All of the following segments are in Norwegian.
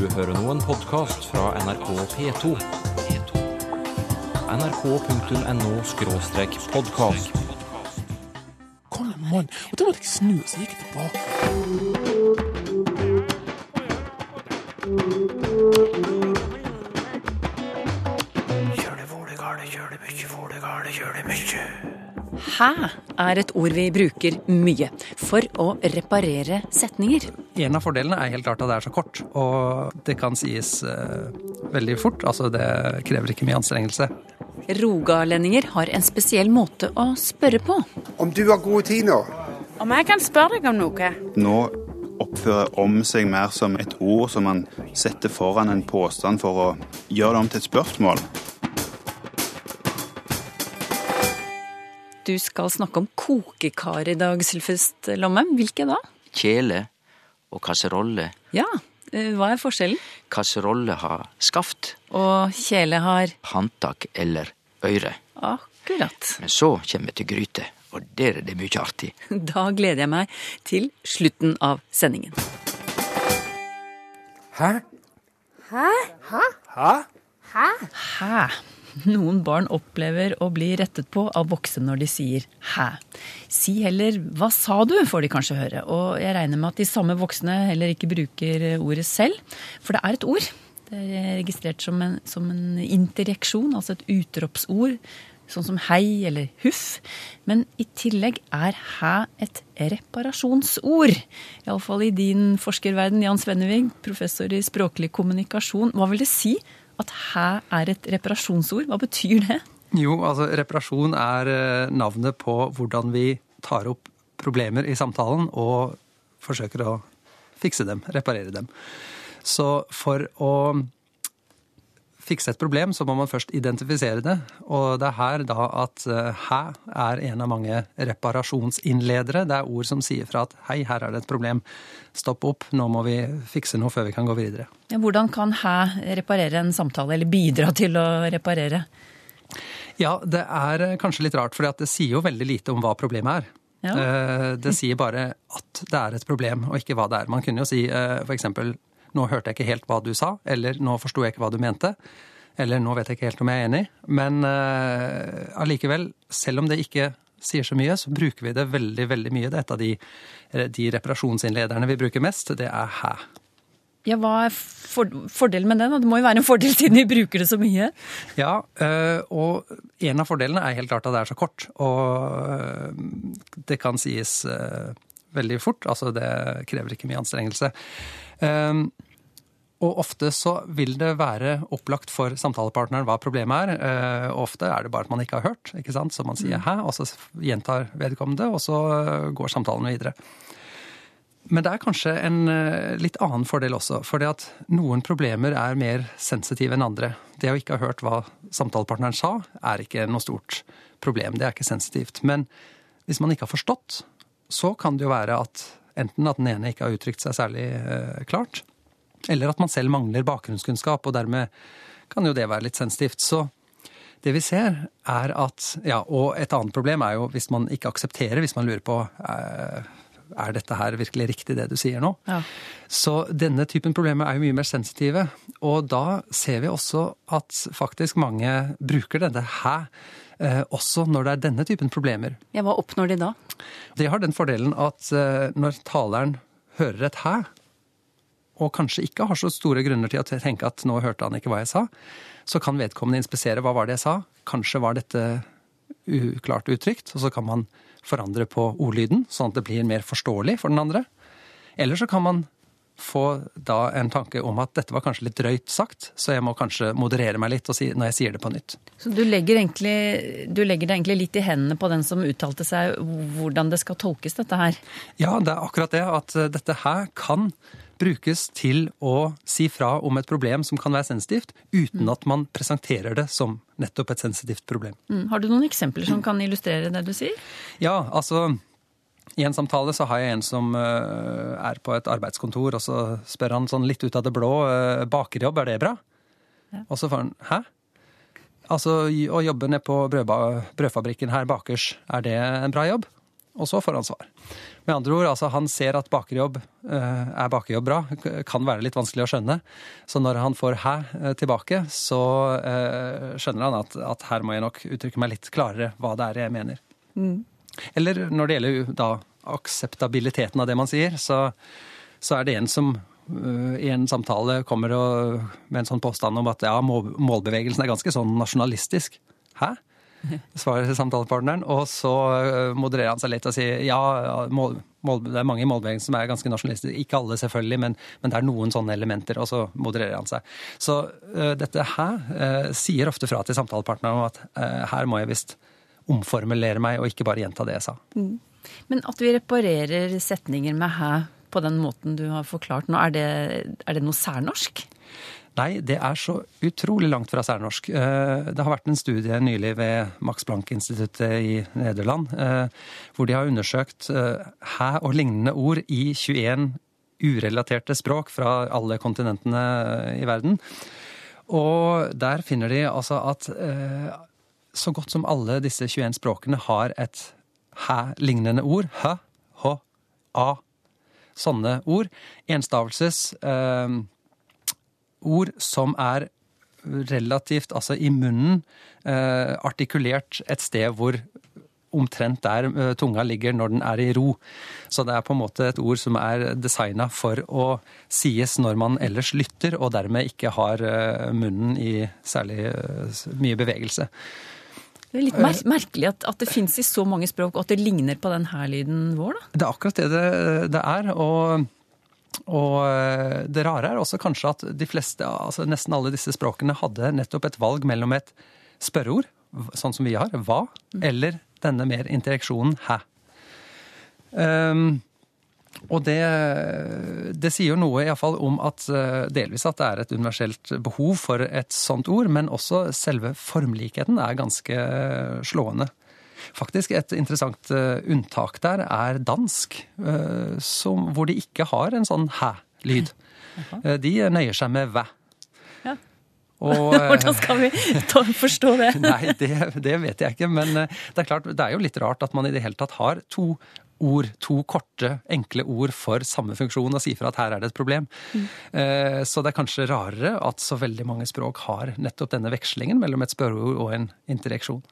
Du hører nå en podkast fra NRK P2. nrk.no-podkast. Kom an! Og da måtte jeg snu, så gikk jeg tilbake. Hæ er et ord vi bruker mye for å reparere setninger. En av fordelene er helt klart at det er så kort, og det kan sies eh, veldig fort. Altså det krever ikke mye anstrengelse. Rogalendinger har en spesiell måte å spørre på. Om du har god tid nå? Om jeg kan spørre deg om noe? Nå oppfører om seg mer som et ord som man setter foran en påstand for å gjøre det om til et spørsmål. Du skal snakke om kokekar i dag, Sylfest Lomme. Hvilke da? Kjele og kasserolle. Ja, eh, hva er forskjellen? Kasserolle har skaft, Og kjele har håndtak eller øre. Akkurat. Men så kommer vi til gryte, og der er det mye artig. Da gleder jeg meg til slutten av sendingen. Hæ? Hæ? Hæ? Hæ? Hæ? Hæ? Noen barn opplever å bli rettet på av voksne når de sier hæ. Si heller hva sa du, får de kanskje høre. Og jeg regner med at de samme voksne heller ikke bruker ordet selv. For det er et ord. Det er registrert som en, som en interjeksjon, altså et utropsord. Sånn som hei eller huff. Men i tillegg er hæ et reparasjonsord. Iallfall i din forskerverden, Jan Svennevig, professor i språklig kommunikasjon. Hva vil det si at hæ er et reparasjonsord? Hva betyr det? Jo, altså reparasjon er eh, navnet på hvordan vi tar opp problemer i samtalen og forsøker å fikse dem, reparere dem. Så for å fikse et problem, så må man først identifisere det. Og det er her da at eh, hæ er en av mange reparasjonsinnledere. Det er ord som sier fra at hei, her er det et problem. Stopp opp, nå må vi fikse noe før vi kan gå videre. Hvordan kan hæ reparere en samtale, eller bidra til å reparere? Ja, det er eh, kanskje litt rart, for det sier jo veldig lite om hva problemet er. Ja. Eh, Det sier bare at det er et problem, og ikke hva det er. Man kunne jo si f.eks.: nå hørte jeg ikke helt hva du sa, eller nå forsto jeg ikke hva du mente. Eller nå vet jeg ikke helt om jeg er enig. Men eh, allikevel, selv om det ikke sier så mye, så bruker vi det veldig veldig mye. Det er et av de, de reparasjonsinnlederne vi bruker mest. Det er hæ. Ja, Hva er for fordelen med den? Det må jo være en fordel siden vi bruker det så mye. Ja, øh, og en av fordelene er helt klart at det er så kort. Og det kan sies veldig fort. Altså det krever ikke mye anstrengelse. Um, og ofte så vil det være opplagt for samtalepartneren hva problemet er. Og ofte er det bare at man ikke har hørt, ikke sant? så man sier 'hæ', og så gjentar vedkommende, og så går samtalen videre. Men det er kanskje en uh, litt annen fordel også. For at noen problemer er mer sensitive enn andre. Det å ikke ha hørt hva samtalepartneren sa, er ikke noe stort problem. Det er ikke sensitivt. Men hvis man ikke har forstått, så kan det jo være at enten at den ene ikke har uttrykt seg særlig uh, klart, eller at man selv mangler bakgrunnskunnskap, og dermed kan jo det være litt sensitivt. Så det vi ser, er at Ja, og et annet problem er jo hvis man ikke aksepterer, hvis man lurer på uh, er dette her virkelig riktig, det du sier nå? Ja. Så denne typen problemer er jo mye mer sensitive. Og da ser vi også at faktisk mange bruker denne hæ, eh, også når det er denne typen problemer. Ja, Hva oppnår de da? Det har den fordelen at eh, når taleren hører et hæ, og kanskje ikke har så store grunner til å tenke at nå hørte han ikke hva jeg sa, så kan vedkommende inspisere hva var det jeg sa. Kanskje var dette uklart uttrykt, og så kan man forandre på ordlyden, sånn at det blir mer forståelig for den andre. Eller så kan man få da en tanke om at dette var kanskje litt drøyt sagt, så jeg må kanskje moderere meg litt si, når jeg sier det på nytt. Så du legger, egentlig, du legger det egentlig litt i hendene på den som uttalte seg, hvordan det skal tolkes, dette her? Ja, det er akkurat det. At eh, dette her kan brukes til å si fra om et problem som kan være sensitivt, uten at man presenterer det som nettopp et sensitivt problem. Mm. Har du noen eksempler som kan illustrere det du sier? Ja, altså i en samtale så har jeg en som uh, er på et arbeidskontor, og så spør han sånn litt ut av det blå uh, bakerjobb, er det bra? Ja. Og så får han hæ? Altså å jobbe nede på brødfabrikken her bakers, er det en bra jobb? Og så får han svar. Med andre ord, altså han ser at bakerjobb eh, er bakerjobb bra, kan være litt vanskelig å skjønne. Så når han får hæ eh, tilbake, så eh, skjønner han at, at her må jeg nok uttrykke meg litt klarere hva det er jeg mener. Eller når det gjelder da akseptabiliteten av det man sier, så, så er det en som øh, i en samtale kommer og, med en sånn påstand om at ja, målbevegelsen er ganske sånn nasjonalistisk. Hæ? Svarer samtalepartneren. Og så øh, modererer han seg litt og sier ja, mål, mål, det er mange i målbevegelsen som er ganske nasjonalistiske. Ikke alle, selvfølgelig, men, men det er noen sånne elementer. Og så modererer han seg. Så uh, dette øh, sier ofte fra til samtalepartneren om at her må jeg visst omformulere meg og ikke bare gjenta det jeg sa. Men at vi reparerer setninger med hæ på den måten du har forklart nå, er det, er det noe særnorsk? Nei, det er så utrolig langt fra særnorsk. Eh, Det har vært en studie nylig ved Max Planck-instituttet i Nederland, eh, hvor de har undersøkt eh, hæ og lignende ord i 21 urelaterte språk fra alle kontinentene i verden. Og der finner de altså at så godt som alle disse 21 språkene har et hæ-lignende ord. Hø, hå, a. Sånne ord. Enstavelses. Eh, ord som er relativt, altså i munnen, eh, artikulert et sted hvor omtrent der eh, tunga ligger når den er i ro. Så det er på en måte et ord som er designa for å sies når man ellers lytter, og dermed ikke har eh, munnen i særlig eh, mye bevegelse. Det er litt mer merkelig at, at det fins i så mange språk, og at det ligner på den her lyden vår, da. Det er akkurat det det, det er. og og eh, det rare er også kanskje at de fleste, altså nesten alle disse språkene hadde nettopp et valg mellom et spørreord, sånn som vi har, hva, eller denne mer interaksjonen hæ. Um, og det, det sier jo noe i hvert fall om at eh, delvis at det er et universelt behov for et sånt ord, men også selve formlikheten er ganske slående. Faktisk et interessant eh, unntak der er dansk, eh, som, hvor de ikke har en sånn hæ-lyd. Eh, De nøyer seg med væ. Ja. Og, eh, Hvordan skal vi forstå det? Nei, det, det vet jeg ikke. Men eh, det er klart, det er jo litt rart at man i det hele tatt har to ord, to korte, enkle ord for samme funksjon, og sier fra at her er det et problem. Eh, Så det er kanskje rarere at så veldig mange språk har nettopp denne vekslingen mellom et spørreord og en interaksjon.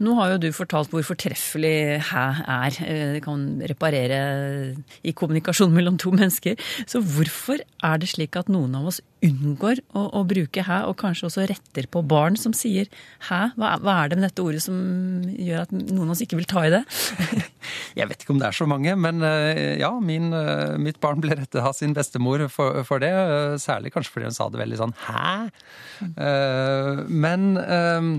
Nå har jo du fortalt hvor fortreffelig hæ er. Eh, Det kan reparere i kommunikasjon mellom to mennesker. Så hvorfor er det slik at noen av oss unngår å, å bruke hæ, og kanskje også retter på barn som sier hæ? Hva, hva er det med dette ordet som gjør at noen av oss ikke vil ta i det? Jeg vet ikke om det er så mange, men eh, ja, min, eh, mitt barn ble rettet av sin bestemor for, for det. eh, Særlig kanskje fordi hun sa det veldig sånn 'hæ?' Eh, Men eh,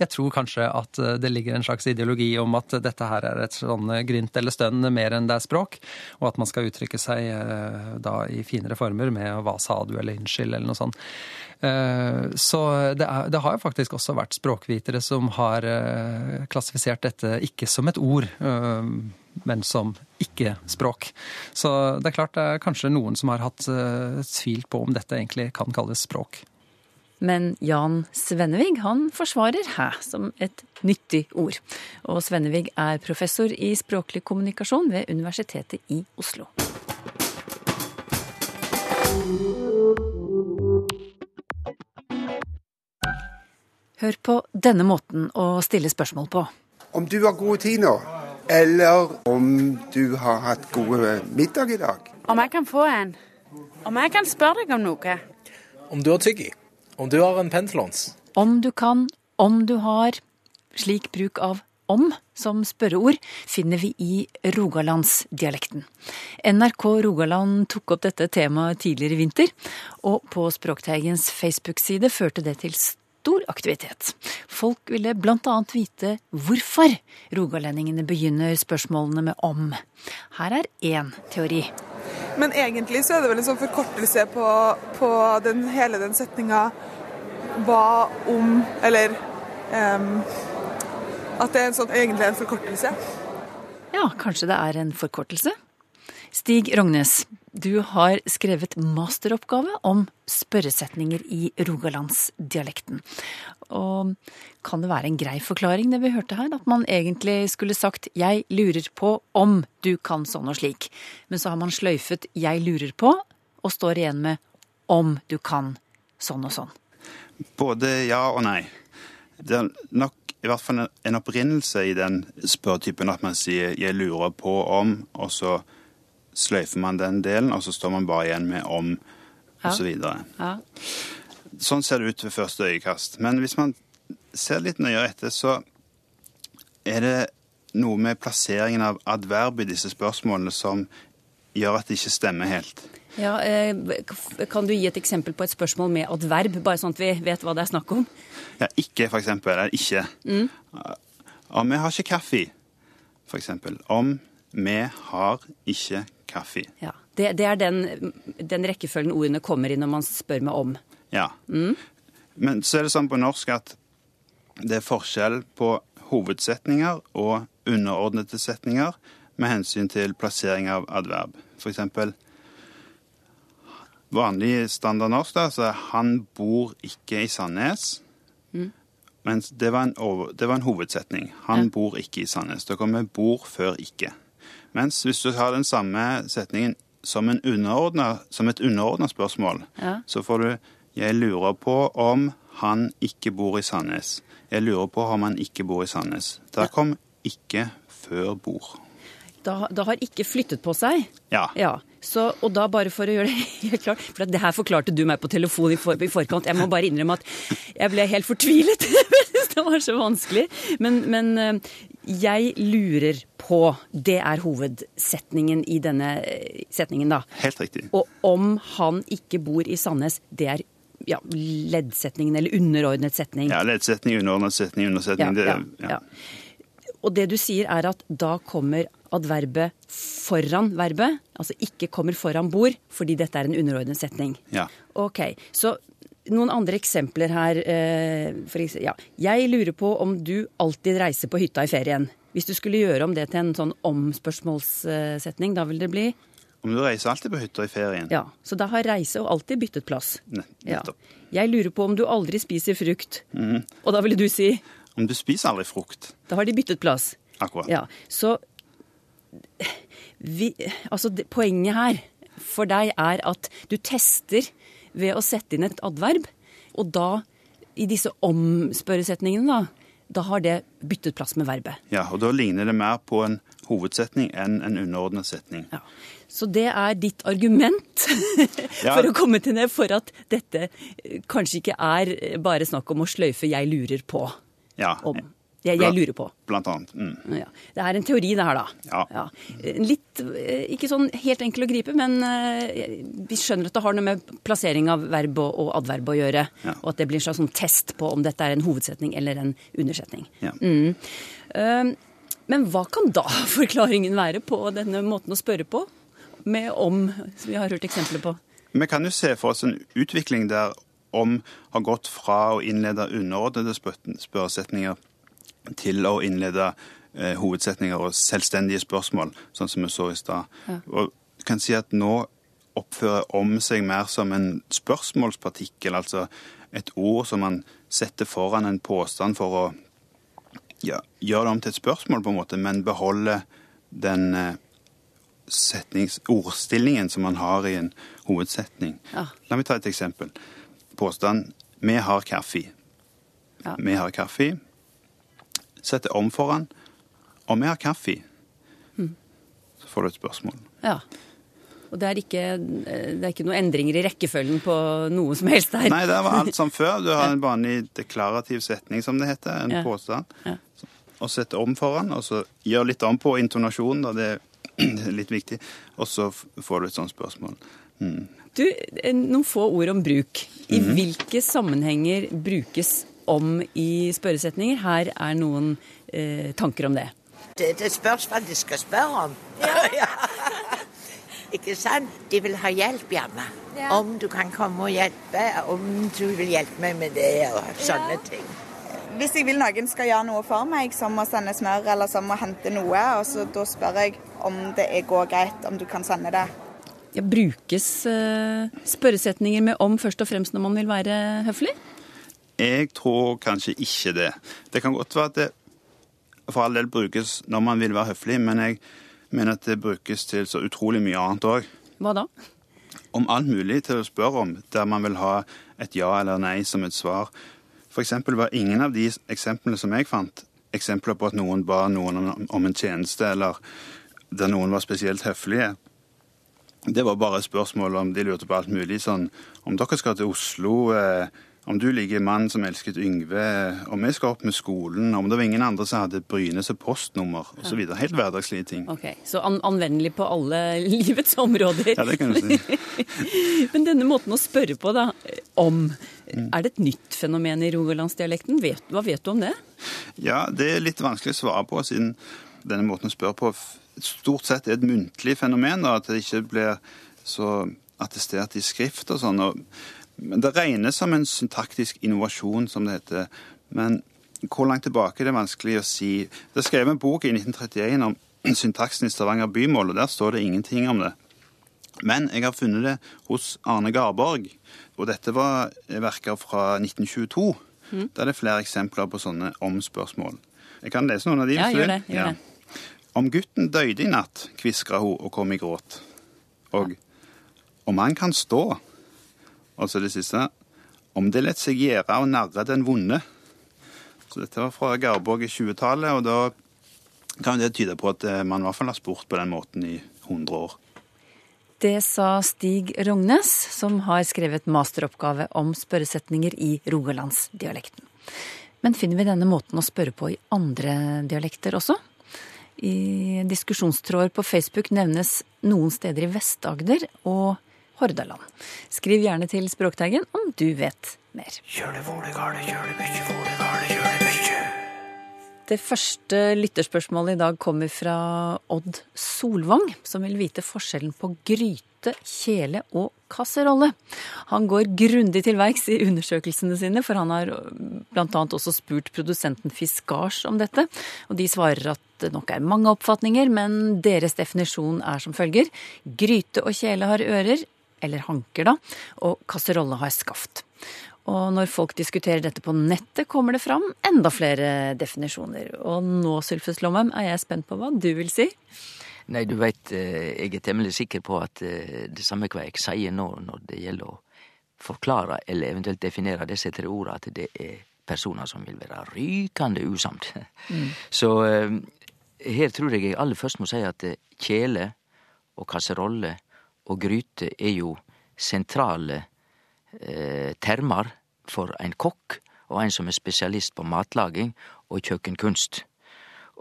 jeg tror kanskje at eh, det ligger en slags ideologi om at dette her er et sånn grynt eller stønn mer enn det er språk, og at man skal uttrykke seg eh, da i finere former med 'hva sa du' eller 'unnskyld' eller noe sånt. Eh, Så det, er, det har jo faktisk også vært språkvitere som har eh, klassifisert dette ikke som et ord, eh, men som ikke-språk. Så det er klart det er kanskje noen som har hatt tvilt på om dette egentlig kan kalles språk. Men Jan Svennevig han forsvarer hæ som et nyttig ord. Og Svennevig er professor i språklig kommunikasjon ved Universitetet i Oslo. Hør på denne måten å stille spørsmål på. Om du har gode tid nå, eller om du har hatt gode middag i dag. Om jeg kan få en? Om jeg kan spørre deg om noe? Om du har tyggi. Om du har en penn til låns. Om du kan, om du har. Slik bruk av om som spørreord finner vi i rogalandsdialekten. NRK Rogaland tok opp dette temaet tidligere i vinter, og på Språkteigens Facebook-side førte det til stor aktivitet. Folk ville annet vite hvorfor rogalendingene begynner spørsmålene med om. Her er én teori. Men egentlig så er det vel en sånn forkortelse på, på den, hele den setninga hva om Eller um, at det er en sånn, egentlig en forkortelse. Ja, kanskje det er en forkortelse? Stig Rognes, du har skrevet masteroppgave om spørresetninger i rogalandsdialekten. Og kan det være en grei forklaring, det vi hørte her? At man egentlig skulle sagt 'jeg lurer på om du kan sånn og slik', men så har man sløyfet 'jeg lurer på' og står igjen med 'om du kan sånn og sånn'. Både ja og nei. Det er nok i hvert fall en- opprinnelse i den spørretypen at man sier 'jeg lurer på om', og så sløyfer man den delen, og så står man bare igjen med 'om', Ja. så. Ja. Sånn ser det ut ved første øyekast. Men hvis man ser litt nøyere etter, så er det noe med plasseringen av adverb i disse spørsmålene som gjør at det ikke stemmer helt. Ja, eh, Kan du gi et eksempel på et spørsmål med adverb, bare sånn at vi vet hva det er snakk om? Ja, ikke, for eksempel. Eller ikke. Mm. Om vi har ikke kaffe, for eksempel. Om vi har ikke kaffe. Ja, Det, det er den, den rekkefølgen ordene kommer i når man spør meg om. Ja. Mm. Men så er det sånn på norsk at det er forskjell på hovedsetninger og underordnede setninger med hensyn til plassering av adverb. For eksempel vanlig standard norsk, da, så er 'han bor ikke i Sandnes'. Mm. Mens det var, en det var en hovedsetning. 'Han bor ikke i Sandnes'. Da kommer 'bor' før 'ikke'. Mens hvis du har den samme setningen som, som et underordna spørsmål, Ja. så får du 'Jeg lurer på om han ikke bor i Sandnes'. Jeg lurer på om han ikke bor i Sandnes. Der kom 'ikke' før 'bor'. Da, da har ikke flyttet på seg. Ja. Ja, så, Og da bare for å gjøre det helt klart, for det her forklarte du meg på telefon i, for, i forkant. Jeg må bare innrømme at jeg ble helt fortvilet. det var så vanskelig. Men, men eh, jeg lurer på. Det er hovedsetningen i denne eh, setningen, da. Helt riktig. Og om han ikke bor i Sandnes, det er ja, leddsetningen, eller underordnet setning. Ja, Leddsetning, underordnet setning, undersetning. Ja, det, ja, ja. Og det du sier er at da kommer adverbet foran verbet, altså ikke kommer foran bord, fordi dette er en underordnet setning. Ja. Ok, så noen andre eksempler her. eh, eksempel, ja. Jeg lurer på om du alltid reiser på hytta i ferien. Hvis du skulle gjøre om det til en sånn omspørsmålssetning, da vil det bli Om du reiser alltid på hytta i ferien? Ja. Så da har reise og alltid byttet plass. Ne- Ja. Jeg lurer på om du aldri spiser frukt. Mm. Og da ville du si Om du spiser aldri frukt. Da har de byttet plass. Akkurat. Ja, så vi, altså det, Poenget her for deg er at du tester ved å sette inn et adverb, og da, i disse omspørresetningene, da, da har det byttet plass med verbet. Ja, og da ligner det mer på en hovedsetning enn en underordnet setning. Ja. Så det er ditt argument for å komme til det, for at dette eh, kanskje ikke er eh, bare snakk om å sløyfe 'jeg lurer på'. Ja. Om. Jeg, jeg lurer på. Blant annet. Mm. Ja. Det er en teori, det her, da. Ja. Litt eh, Ikke sånn helt enkel å gripe, men eh, vi skjønner at det har noe med plassering av verb og, adverb å gjøre. Ja. Og at det blir en slags sånn test på om dette er en hovedsetning eller en undersetning. Ja. Mm. Eh, Men hva kan da forklaringen være på denne måten å spørre på? Med om, som vi har hørt eksempler på. Vi kan jo se for oss en utvikling der om har gått fra å innlede underordnede spør- spørresetninger til å innlede eh, hovedsetninger og selvstendige spørsmål, sånn som vi så i stad. Ja. Og kan si at nå oppfører om seg mer som en spørsmålspartikkel, altså et ord som man setter foran en påstand for å ja, gjøre det om til et spørsmål, på en måte, men beholde den eh, setnings, ordstillingen som man har i en hovedsetning. Ja. La meg ta et eksempel. Påstand 'Vi har kaffe'. Ja. Vi har kaffe. Sett det om foran. og vi har kaffe, Mm. så får du et spørsmål. Ja. Og det er, ikke, eh, det er ikke noen endringer i rekkefølgen på noe som helst her? Nei, det var alt som før. Du har en vanlig deklarativ setning, som det heter. En Ja. påstand. Ja. Og sette om foran, og så gjør litt om på intonasjonen, da det er litt viktig. Og så får du et sånt spørsmål. Mm. Du, eh, noen få ord om bruk. I Mhm. hvilke sammenhenger brukes om i spørresetninger? Her er noen eh, tanker om det. Det, det spørs hva de skal spørre om. Ja. Ikke sant? De vil ha hjelp hjemme. Om du kan komme og hjelpe, om du vil hjelpe meg med det og sånne ting. Hvis jeg vil noen skal gjøre noe for meg, som å sende smør eller som å hente noe, og så da spør jeg om det er går greit, om du kan sende det. Ja, brukes eh, spørresetninger med om først og fremst når man vil være høflig? Jeg tror kanskje ikke det. Det kan godt være at det for all del brukes når man vil være høflig, men jeg mener at det brukes til så utrolig mye annet òg. Hva da? Om alt mulig til å spørre om, der man vil ha et ja eller nei som et svar. Eksempel var ingen av de eksemplene som jeg fant, eksempler på at noen ba noen om, om en tjeneste, eller der noen var spesielt høflige. Det var bare spørsmål om de lurte på alt mulig. Sånn om dere skal til Oslo, eh, om du liker mann som elsket Yngve, om vi skal opp med skolen, om det var ingen andre som hadde Bryne som postnummer osv. Helt hverdagslige ting. Ok, Så an anvendelig på alle livets områder. Ja, det kan du si. Men denne måten å spørre på, da, om, er det et nytt fenomen i rogalandsdialekten? Hva vet du om det? Ja, det er litt vanskelig å svare på, siden denne måten å spørre på stort sett er et muntlig fenomen, da, at det ikke blir så attestert i skrift og sånn. og men Det regnes som en syntaktisk innovasjon, som det heter. Men hvor langt tilbake er det vanskelig å si. Det er skrevet en bok i 1931 om syntaksen i Stavanger bymål, og der står det ingenting om det. Men jeg har funnet det hos Arne Garborg, og dette var verker fra 1922. Mm. Der er det flere eksempler på sånne om-spørsmål. Jeg kan lese noen av de. Ja, gjør det, gjør det. Om gutten døde i natt, kviskra hun og kom i gråt. Og om han kan stå, altså det siste, om det lett seg gjøre å narre den vonde. Så dette var fra Garborg i 20-tallet, og da kan det tyde på at eh, man i hvert fall har spurt på den måten i 100 år. Det sa Stig Rognes, som har skrevet masteroppgave om spørresetninger i rogalandsdialekten. Men finner vi denne måten å spørre på i andre dialekter også? I diskusjonstråder på Facebook nevnes noen steder i Vest-Agder og Hordaland. Skriv gjerne til Språkteigen om du vet mer. Det første lytterspørsmålet i dag kommer fra Odd Solvang, som vil vite forskjellen på gryte, kjele og kasserolle. Han går grundig til verks i undersøkelsene sine, for han har bl.a. også spurt produsenten Fiskars om dette. Og de svarer at det nok er mange oppfatninger, men deres definisjon er som følger. Gryte og kjele har ører, eller hanker da, og kasserolle har skaft. Og når folk diskuterer dette på nettet, kommer det fram enda flere definisjoner. Og nå, Sylfus Lomheim, er jeg spent på hva du vil si. Nei, du veit, jeg er temmelig sikker på at eh, det samme hva jeg sier nå når det gjelder å forklare eller eventuelt definere disse tre orda, at det er personer som vil være rykende usamt. Mm. Så eh, her tror jeg jeg aller først må si at eh, kjele og kasserolle og gryte er jo sentrale eh, termer for ein kokk og ein som er spesialist på matlaging og kjøkkenkunst.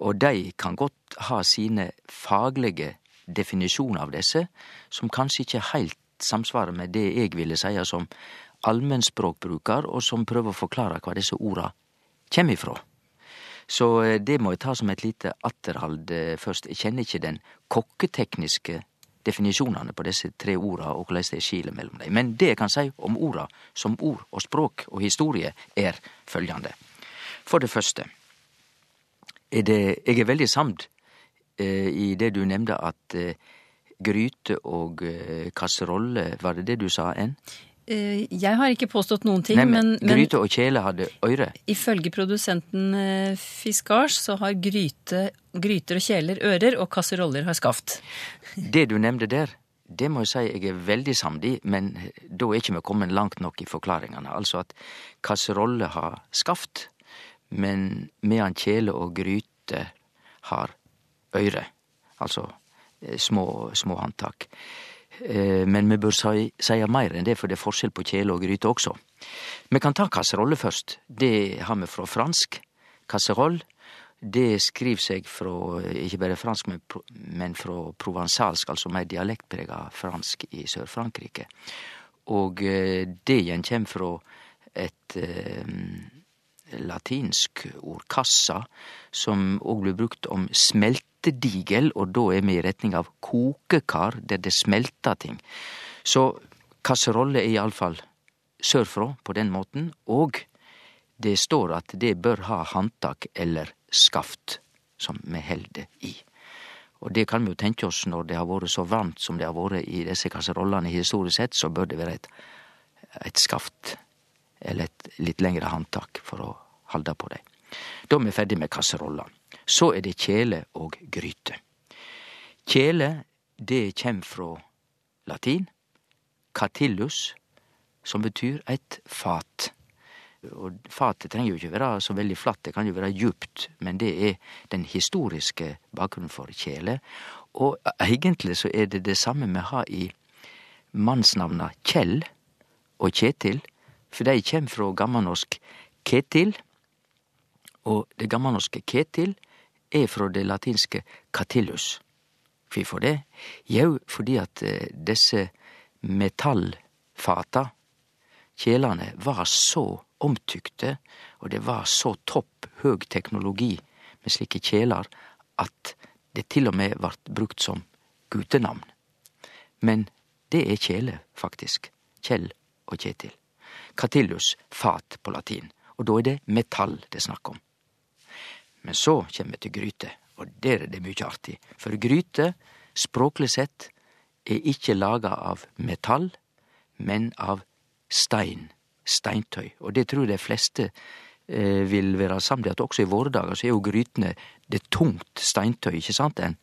Og de kan godt ha sine faglege definisjoner av disse, som kanskje ikke heilt samsvarer med det jeg ville seie som allmennspråkbrukar, og som prøver å forklare hva disse orda kjem ifrå. Så eh, det må jeg ta som et lite atterhald eh, først. Jeg kjenner ikke den kokketekniske definisjonane på disse tre orda og korleis det er skiljet mellom dei. Men det eg kan seie om orda som ord og språk og historie, er følgjande. For det første er det Eg er veldig samd eh, i det du nevnde at eh, gryte og eh, kasserolle, var det det du sa, N? Eh, Jeg har ikke påstått noen ting, Nei, men, men Gryte og kjele hadde øyre. ifølge produsenten eh, Fiskars så har gryte, gryter og kjeler ører, og kasseroller har skaft. Det du nevnte der, det må jeg si jeg er veldig samd i, men da er ikke vi kommet langt nok i forklaringene. Altså at kasserolle har skaft, men medan kjele og gryte har øyre. Altså eh, små, små håndtak. Eh, Men vi bør si- seie meir enn det, for det er forskjell på kjele og gryte også. Vi kan ta kasserolle først. Det har vi fra fransk. Kasserolle. Det skriver seg fra ikke bare fransk, men, fra provansalsk, altså mer dialektprega fransk i Sør-Frankrike. Og eh, det igjen kjem fra et eh, latinsk ord kassa, som òg blir brukt om smeltedigel, og da er vi i retning av kokekar, der det smelter ting. Så kasserolle er iallfall sørfra på den måten, og det står at det bør ha handtak eller skaft som vi held det i. Og det kan vi jo tenke oss når det har vært så varmt som det har vært i disse kasserollene historisk sett, så bør det være et, et skaft eller et litt lengre handtak for å halde på dei. Da er vi ferdig med kasserolla. Så er det kjele og gryte. Kjele, det kjem fra latin. Catillus, som betyr et fat. Og fatet trenger jo ikke være så veldig flatt, det kan jo være djupt, men det er den historiske bakgrunnen for kjele. Og egentlig så er det det samme vi har i mannsnavna Kjell og Kjetil, for de kjem fra gammelnorsk Ketil, og det gammelnorske Ketil er fra det latinske Catillus. Kvifor det? Jau, fordi at desse metallfata, kjelene, var så omtykte, og det var så topp høg teknologi med slike kjeler at det til og med vart brukt som guttenavn. Men det er kjele, faktisk. Kjell og Kjetil. Catillus, fat på latin. Og da er det metall det er snakk om. Men så kjem vi til gryte, og der er det mykje artig. For gryte, språklig sett, er ikkje laga av metall, men av stein. Steintøy. Og det tror jeg de fleste eh, vil være samd i at også i våre dager så er jo grytene det tungt steintøy, ikke sant? Det,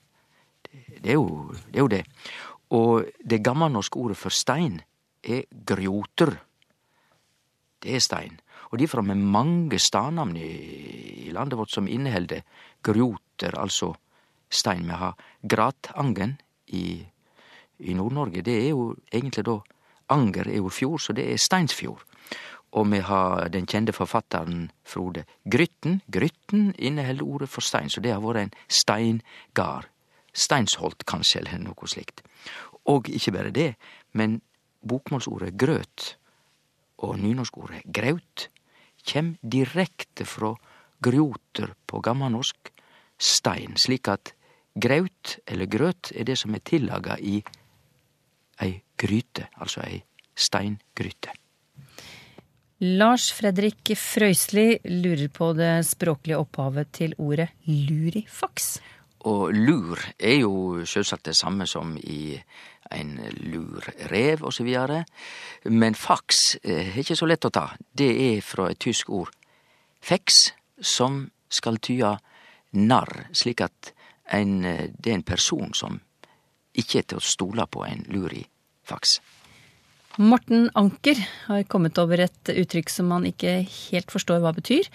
det, er jo, det er jo det. Og det gammelnorske ordet for stein er grjoter. Det er stein. Og derfor har me mange stadnamn i, landet vårt som inneheld grjoter, altså stein. Vi har Gratangen i, i Nord-Norge. Det er jo egentlig da Anger er jo fjord, så det er Steinsfjord. Og vi har den kjende forfatteren Frode Grytten. Grytten inneheld ordet for stein, så det har vore en steingard. Steinsholt, kanskje, eller noe slikt. Og ikkje berre det, men bokmålsordet grøt og nynorskordet graut kjem direkte frå grjoter på gammalnorsk stein, slik at graut eller grøt er det som er tillaga i ei gryte, altså ei steingryte. Lars Fredrik Frøysli lurer på det språklige opphavet til ordet lurifaks. Og lur er jo sjølsagt det samme som i ein lurrev og så vidare. Men faks er ikke så lett å ta. Det er fra et tysk ord feks, som skal tyde narr, slik at en, det er en person som ikke er til å stole på en lur i lurifaks. Morten Anker har kommet over et uttrykk som man ikke helt forstår hva betyr.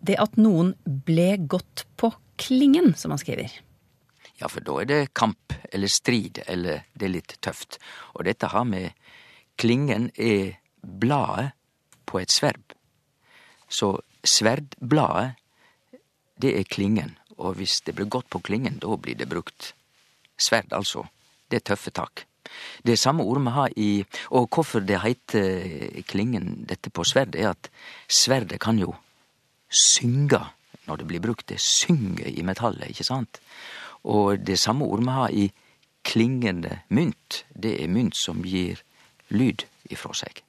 Det at noen ble gått på klingen, som han skriver. Ja, for da er det kamp eller strid, eller det er litt tøft. Og dette har med Klingen er bladet på et sverd. Så sverdbladet, det er klingen. Og hvis det blir gått på klingen, da blir det brukt sverd, altså. Det er tøffe tak. Det samme ordet vi har i Og hvorfor det heiter klingen dette på sverd, er at sverdet kan jo synge når det blir brukt. Det synger i metallet, ikke sant? Og det samme ordet vi har i klingende mynt, det er mynt som gir lyd ifra seg.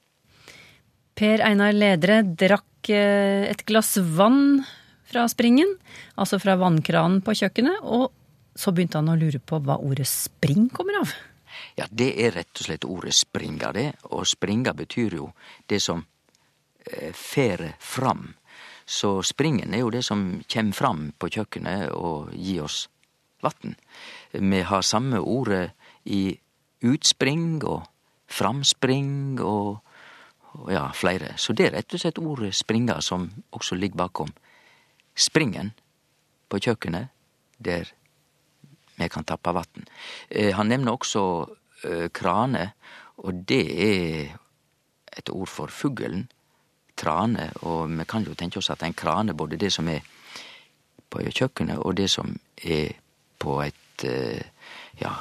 Per Einar Ledre drakk et glass vann fra springen, altså fra vannkranen på kjøkkenet, og så begynte han å lure på hva ordet spring kommer av. Ja, det er rett og slett ordet springa, det. Og springa betyr jo det som eh, fer fram. Så springen er jo det som kjem fram på kjøkkenet og gir oss vatn. Vi har samme ordet i utspring og framspring og, og ja, flere. Så det er rett og slett ordet springa som også ligger bakom springen på kjøkkenet, der vi kan tappe vann. Han nevner også krane, og det er et ord for fuglen. Trane. Og vi kan jo tenke oss at en krane, både det som er på kjøkkenet og det som er på et ja,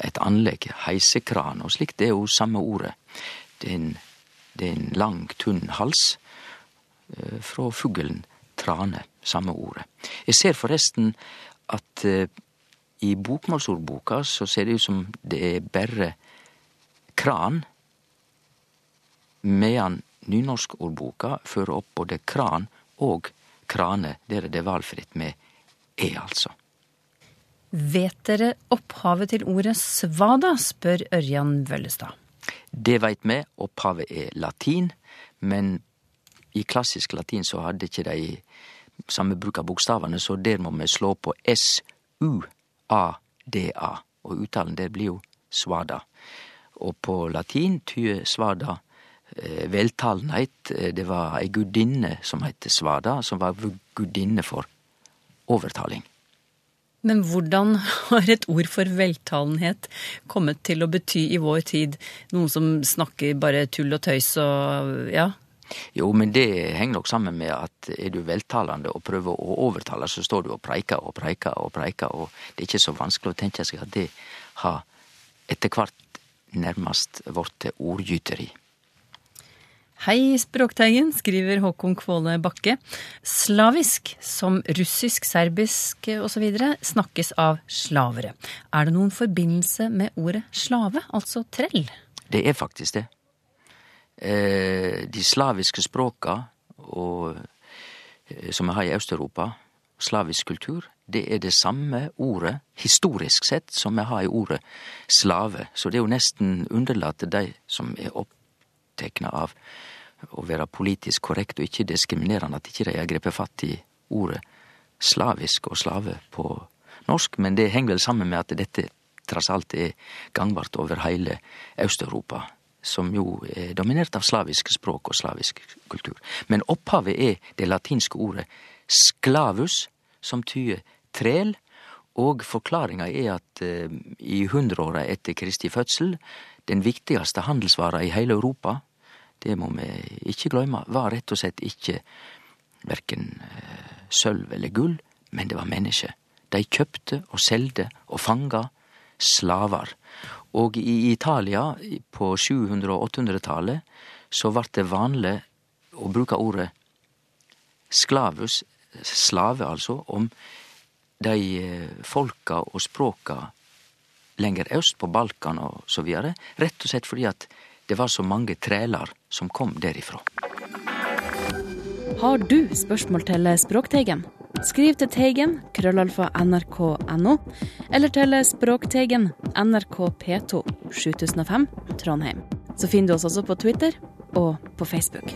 et anlegg, heisekran og slikt, det er jo samme ordet. Det er en, det er en lang, tunn hals fra fuglen trane, samme ordet. Jeg ser forresten at i bokmålsordboka så ser det ut som det er bare kran, medan nynorskordboka fører opp både kran og krane. Der er det valfritt med e, altså. Vet dere opphavet til ordet svada, spør Ørjan Vøllestad. Det veit vi. Opphavet er latin, men i klassisk latin så hadde ikke de samme bruk av bokstavene, så der må vi slå på S-U-A-D-A. Og uttalen der blir jo svada. Og på latin tyder svada veltalenhet. Eh, det var ei gudinne som het svada, som var gudinne for overtaling. Men hvordan har et ord for veltalenhet kommet til å bety i vår tid? Noen som snakker bare tull og tøys og ja? Jo, men det henger nok sammen med at er du veltalende og prøver å overtale, så står du og preiker og preiker og preiker, og det er ikke så vanskelig å tenke seg at det har etter hvert nærmest blitt ordgyteri. Hei, Språkteigen, skriver Håkon Kvåle Bakke. Slavisk, som russisk, serbisk osv., snakkes av slavere. Er det noen forbindelse med ordet slave, altså trell? Det er faktisk det. Eh, de slaviske språka og, eh, som vi har i Øst-Europa, slavisk kultur, det er det samme ordet, historisk sett, som vi har i ordet slave. Så det er jo nesten underlatt til de som er opptekne av å være politisk korrekt og ikke diskriminerende, at ikke de har grepet fatt i ordet slavisk og slave på norsk. Men det henger vel sammen med at dette trass alt er gangbart over hele Øst-Europa, som jo er dominert av slaviske språk og slavisk kultur. Men opphavet er det latinske ordet sklavus, som tyder trel, og forklaringa er at eh, i hundreåra etter Kristi fødsel, den viktigste handelsvara i hele Europa, det må vi ikke gløyme, var rett og slett ikke verken uh, sølv eller gull, men det var menneske. De kjøpte og selde og fanga slavar. Og i Italia på 700- og 800-tallet så vart det vanlig å bruke ordet sklavus, slave altså, om de eh, folka og språka lenger øst, på Balkan og så videre, rett og slett fordi at det var så mange trælar som kom derifra. Har du spørsmål til Språkteigen? Skriv til Teigen, krøllalfa nrk.no, eller til Språkteigen, NRK P2, 7005, Trondheim. Så finner du oss også på Twitter og på Facebook.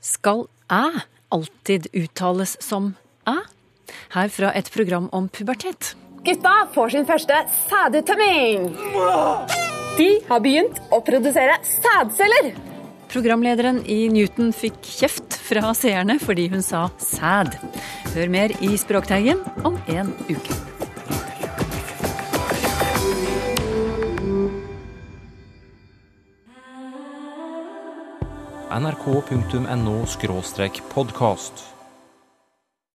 Skal æ alltid uttales som æ? Her fra et program om pubertet. Gutta får sin første sæduttømming. De har begynt å produsere sædceller. Programlederen i Newton fikk kjeft fra seerne fordi hun sa sæd. Hør mer i Språkteigen om en uke. nrk.no podkast.